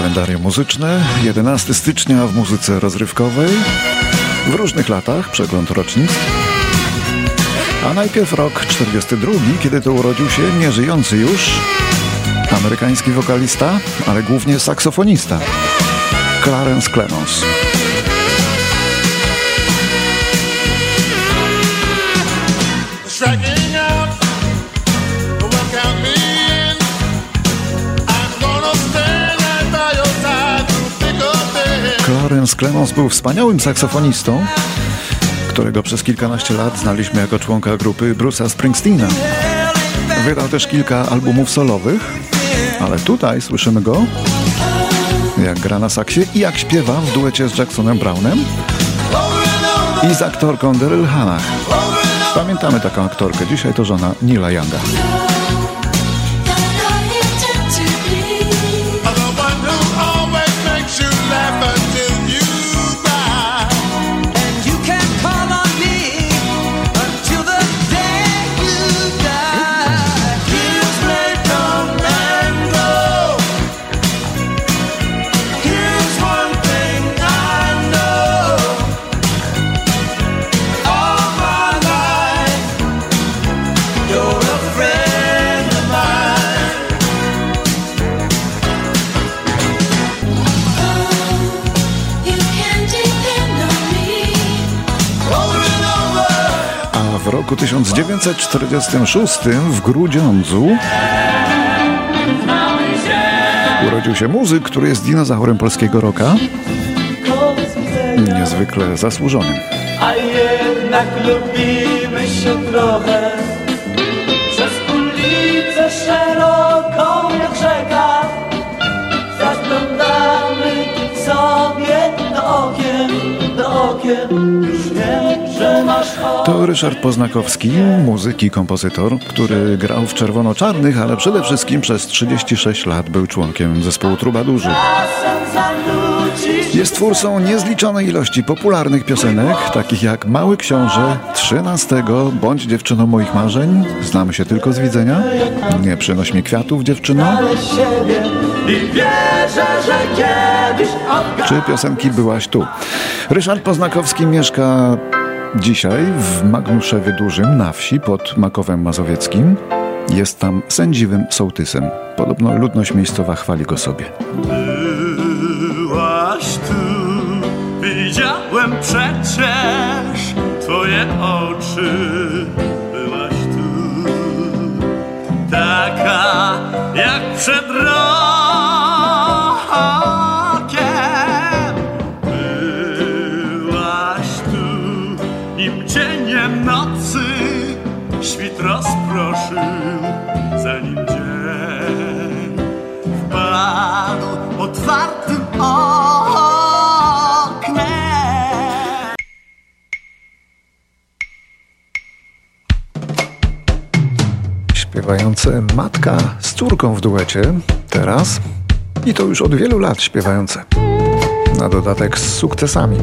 Kalendarium muzyczne, 11 stycznia w muzyce rozrywkowej, w różnych latach, przegląd rocznic. A najpierw rok 42, kiedy to urodził się nieżyjący już amerykański wokalista, ale głównie saksofonista, Clarence Clemons. Clarence Clemons był wspaniałym saksofonistą, którego przez kilkanaście lat znaliśmy jako członka grupy Bruce'a Springsteena. Wydał też kilka albumów solowych, ale tutaj słyszymy go, jak gra na saksie i jak śpiewa w duecie z Jacksonem Brownem i z aktorką Daryl Hannah. Pamiętamy taką aktorkę, dzisiaj to żona Nila Younga. Roku 1946 w Grudziądzu urodził się muzyk, który jest dinozaurem polskiego roka. Niezwykle zasłużonym. A jednak lubimy się trochę to Ryszard Poznakowski, muzyk i kompozytor, który grał w czerwono-czarnych, ale przede wszystkim przez 36 lat był członkiem zespołu Trubadurzy. Jest twórcą niezliczonej ilości popularnych piosenek, takich jak Mały Książę, Trzynastego, Bądź dziewczyną moich marzeń, Znamy się tylko z widzenia, Nie przynoś mi kwiatów, dziewczyno, czy piosenki Byłaś tu. Ryszard Poznakowski mieszka Dzisiaj w Magnuszewie Dużym na wsi pod Makowem Mazowieckim jest tam sędziwym sołtysem. Podobno ludność miejscowa chwali go sobie. Byłaś tu, widziałem przecież twoje oczy. Byłaś tu, taka jak przed rokiem. Śpiewające matka z córką w duecie, teraz i to już od wielu lat śpiewające. Na dodatek z sukcesami.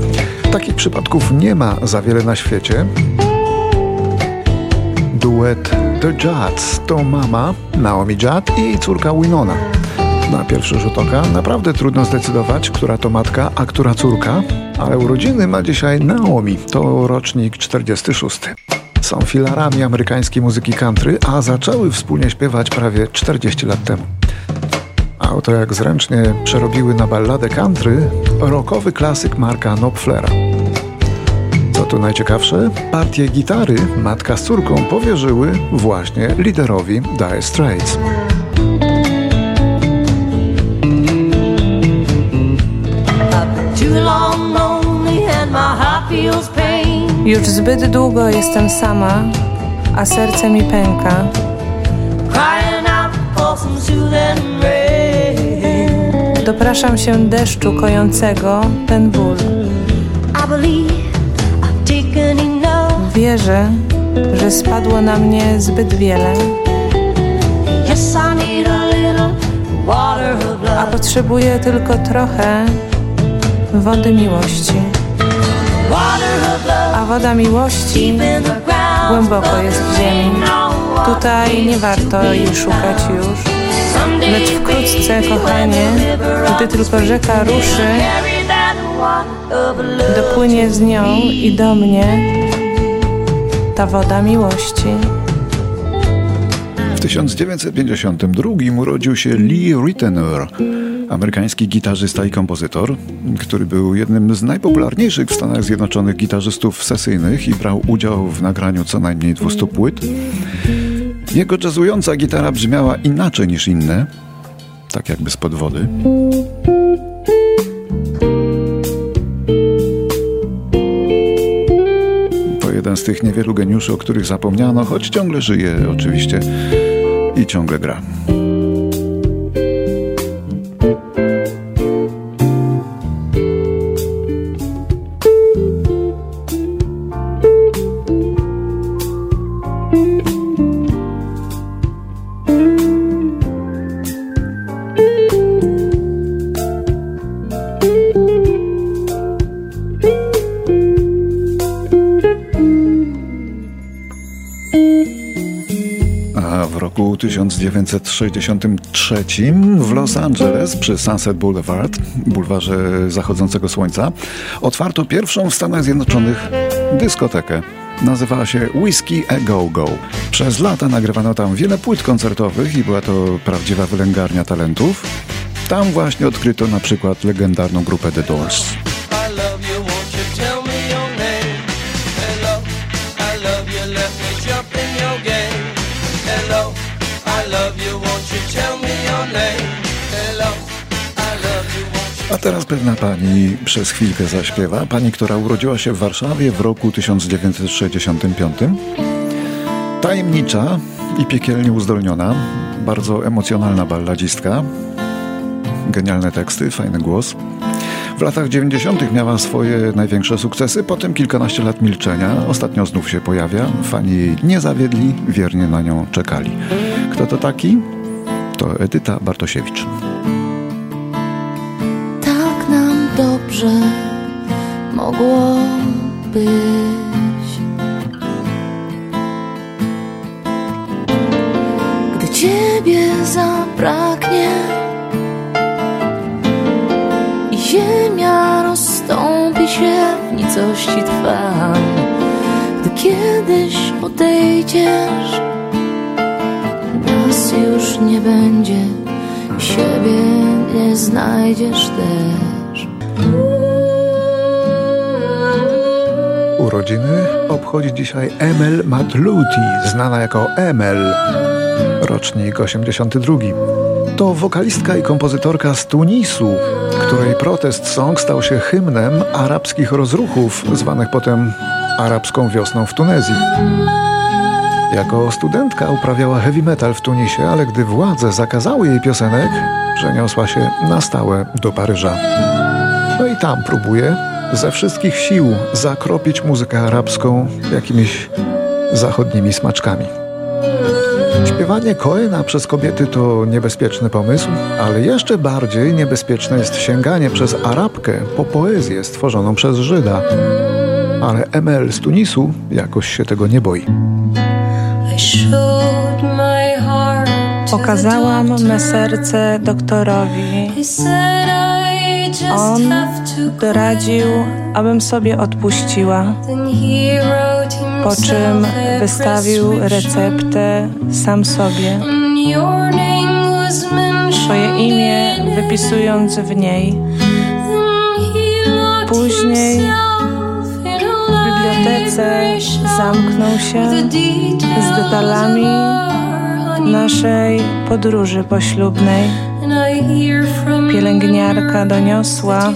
Takich przypadków nie ma za wiele na świecie duet The Judds to mama Naomi Judd i jej córka Winona. Na pierwszy rzut oka naprawdę trudno zdecydować, która to matka, a która córka, ale urodziny ma dzisiaj Naomi, to rocznik 46. Są filarami amerykańskiej muzyki country, a zaczęły wspólnie śpiewać prawie 40 lat temu. A oto jak zręcznie przerobiły na balladę country rockowy klasyk Marka Knopflera tu najciekawsze, partię gitary matka z córką powierzyły właśnie liderowi Dire Straits. Już zbyt długo jestem sama, a serce mi pęka. Dopraszam się deszczu kojącego ten ból. Wierzę, że spadło na mnie zbyt wiele. A potrzebuję tylko trochę wody miłości. Woda miłości głęboko jest w ziemi. Tutaj nie warto jej szukać już. Lecz wkrótce, kochanie, gdy tylko rzeka ruszy, dopłynie z nią i do mnie ta woda miłości. W 1952 urodził się Lee Ritenour, amerykański gitarzysta i kompozytor, który był jednym z najpopularniejszych w Stanach Zjednoczonych gitarzystów sesyjnych i brał udział w nagraniu co najmniej 200 płyt. Jego jazzująca gitara brzmiała inaczej niż inne, tak jakby z wody. To jeden z tych niewielu geniuszy, o których zapomniano, choć ciągle żyje oczywiście i ciągle gra. Roku 1963 w Los Angeles przy Sunset Boulevard, bulwarze zachodzącego słońca, otwarto pierwszą w Stanach Zjednoczonych dyskotekę. Nazywała się Whiskey A Go Go. Przez lata nagrywano tam wiele płyt koncertowych i była to prawdziwa wylęgarnia talentów. Tam właśnie odkryto na przykład legendarną grupę The Doors. A teraz pewna pani przez chwilkę zaśpiewa. Pani, która urodziła się w Warszawie w roku 1965. Tajemnicza i piekielnie uzdolniona, bardzo emocjonalna balladzistka. Genialne teksty, fajny głos. W latach 90. miała swoje największe sukcesy, potem kilkanaście lat milczenia. Ostatnio znów się pojawia. Fani jej nie zawiedli, wiernie na nią czekali. Kto to taki? To Edyta Bartosiewicz. Tak nam dobrze mogło być. Gdy ciebie zabraknie się w nicości twa, gdy kiedyś odejdziesz już nie będzie, siebie nie znajdziesz też. Urodziny obchodzi dzisiaj Emel Matluti, znana jako Emel, rocznik 82. To wokalistka i kompozytorka z Tunisu, której protest song stał się hymnem arabskich rozruchów, zwanych potem arabską wiosną w Tunezji. Jako studentka uprawiała heavy metal w Tunisie, ale gdy władze zakazały jej piosenek, przeniosła się na stałe do Paryża. No i tam próbuje ze wszystkich sił zakropić muzykę arabską jakimiś zachodnimi smaczkami. Śpiewanie Koena przez kobiety to niebezpieczny pomysł, ale jeszcze bardziej niebezpieczne jest sięganie przez Arabkę po poezję stworzoną przez Żyda. Ale ML z Tunisu jakoś się tego nie boi. Pokazałam me serce doktorowi. On doradził, abym sobie odpuściła. Po czym wystawił receptę sam sobie. Swoje imię wypisując w niej. Później bibliotece zamknął się z detalami naszej podróży poślubnej. Pielęgniarka doniosła,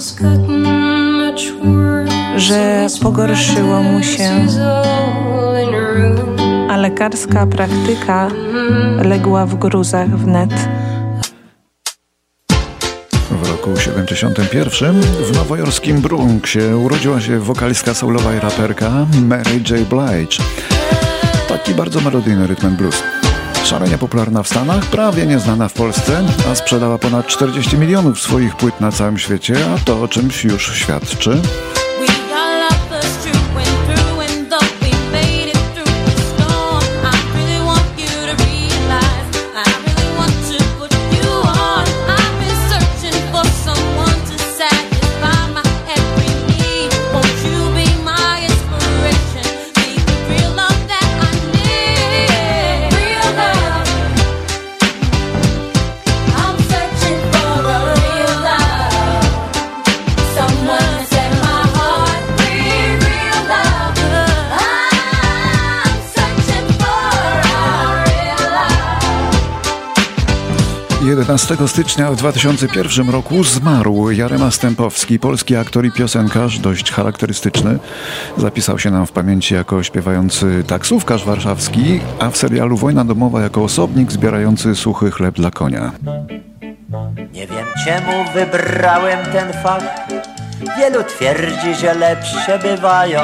że pogorszyło mu się, a lekarska praktyka legła w gruzach wnet roku 71 w nowojorskim Bronxie urodziła się wokalistka soulowa i raperka Mary J. Blige. Taki bardzo melodyjny rytm blues. Szalenie popularna w Stanach, prawie nieznana w Polsce, a sprzedała ponad 40 milionów swoich płyt na całym świecie, a to o czymś już świadczy. 11 stycznia w 2001 roku zmarł Jarema Stępowski, polski aktor i piosenkarz, dość charakterystyczny. Zapisał się nam w pamięci jako śpiewający taksówkarz warszawski, a w serialu Wojna domowa jako osobnik zbierający suchy chleb dla konia. Nie wiem czemu wybrałem ten fach. Wielu twierdzi, że lepsze bywają.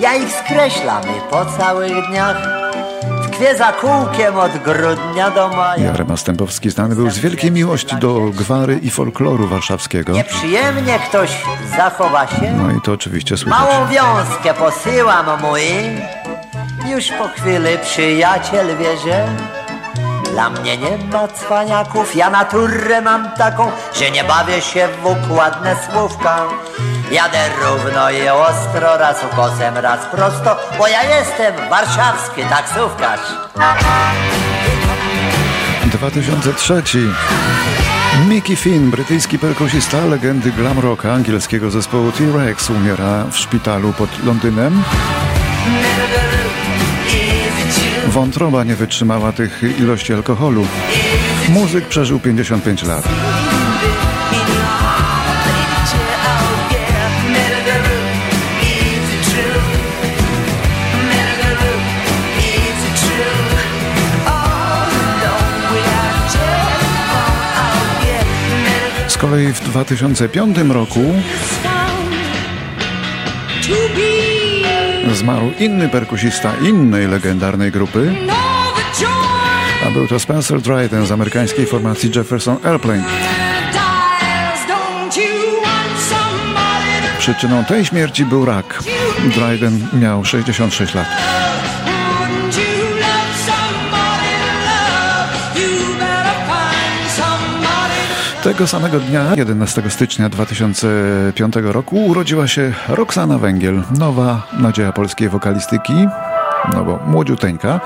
Ja ich skreślam i po całych dniach tkwię za kółkiem od grudnia do maja. Jarema Stępowski znany był z wielkiej miłości do gwary i folkloru warszawskiego. Nieprzyjemnie ktoś zachowa się. No i to oczywiście słychać. Małą wiązkę posyłam mój. Już po chwili przyjaciel wie, że dla mnie nie ma cwaniaków, ja naturę mam taką, że nie bawię się w układne słówka. Jadę równo i ostro, raz ukosem, raz prosto, bo ja jestem warszawski taksówkarz. 2003. Mickey Finn, brytyjski perkusista legendy glam rocka angielskiego zespołu T-Rex umiera w szpitalu pod Londynem. Wątroba nie wytrzymała tych ilości alkoholu. Muzyk przeżył 55 lat. Kolei w 2005 roku zmarł inny perkusista innej legendarnej grupy, a był to Spencer Dryden z amerykańskiej formacji Jefferson Airplane. Przyczyną tej śmierci był rak. Dryden miał 66 lat. Tego samego dnia, 11 stycznia 2005 roku, urodziła się Roxana Węgiel, nowa nadzieja polskiej wokalistyki, no bo młodziuteńka,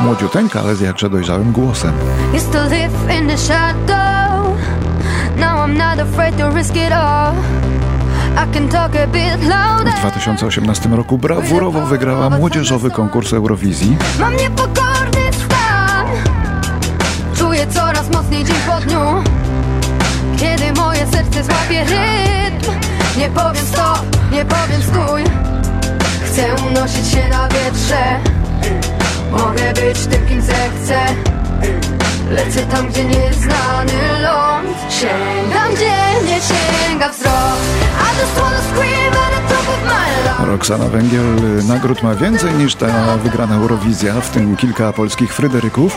młodziuteńka, ale z jakże dojrzałym głosem. W 2018 roku brawurowo wygrała młodzieżowy konkurs Eurowizji. Mam niepokorny stan, czuję coraz mocniej dzień po dniu. Moje serce złapie rytm. Nie powiem stop, nie powiem stój. Chcę unosić się na wietrze. Mogę być tym, kim zechcę. Lecę tam, gdzie nieznany ląd. Sięgam, gdzie nie sięga wzrok. I just wanna scream at the top of my lungs Roxana Węgiel nagród ma więcej niż ta wygrana Eurowizja, w tym kilka polskich Fryderyków.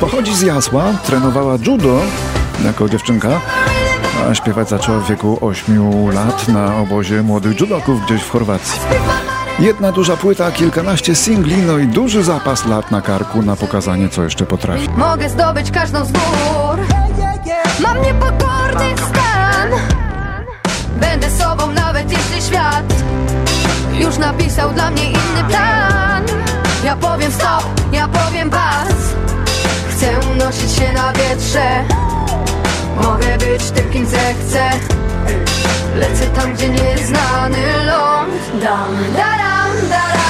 Pochodzi z Jasła, trenowała judo jako dziewczynka, a śpiewać zaczęła w wieku 8 lat na obozie młodych judoków gdzieś w Chorwacji. Jedna duża płyta, kilkanaście singli, no i duży zapas lat na karku na pokazanie, co jeszcze potrafi. Mogę zdobyć każdą z gór, mam niepokorny stan. Będę sobą nawet jeśli świat już napisał dla mnie inny plan. Ja powiem stop, ja powiem pas, chcę unosić się na wietrze. Mogę być tym, kim zechcę. Lecę tam, gdzie nieznany ląd. Dam, daram, daram.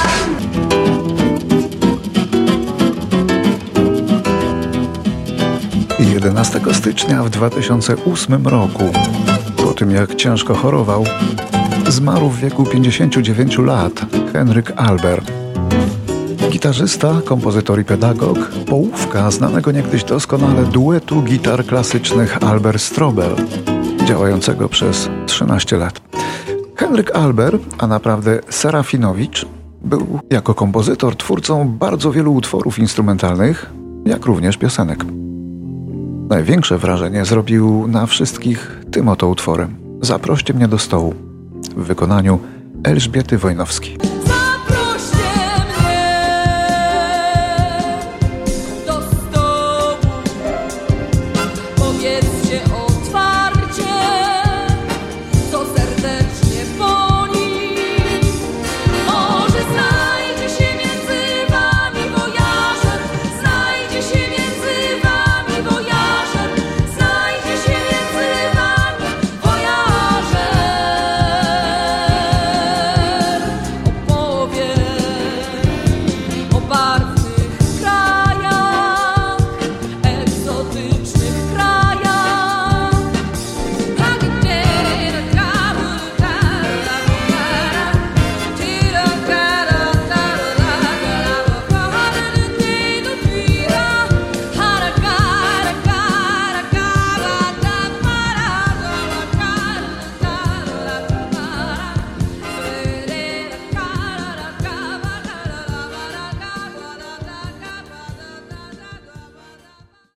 11 stycznia w 2008 roku, po tym jak ciężko chorował, zmarł w wieku 59 lat Henryk Albert gitarzysta, kompozytor i pedagog, połówka znanego niegdyś doskonale duetu gitar klasycznych Albert Strobel, działającego przez 13 lat. Henryk Albert, a naprawdę Serafinowicz, był jako kompozytor twórcą bardzo wielu utworów instrumentalnych, jak również piosenek. Największe wrażenie zrobił na wszystkich tym oto utworem. Zaproście mnie do stołu w wykonaniu Elżbiety Wojnowskiej. Powiedzcie o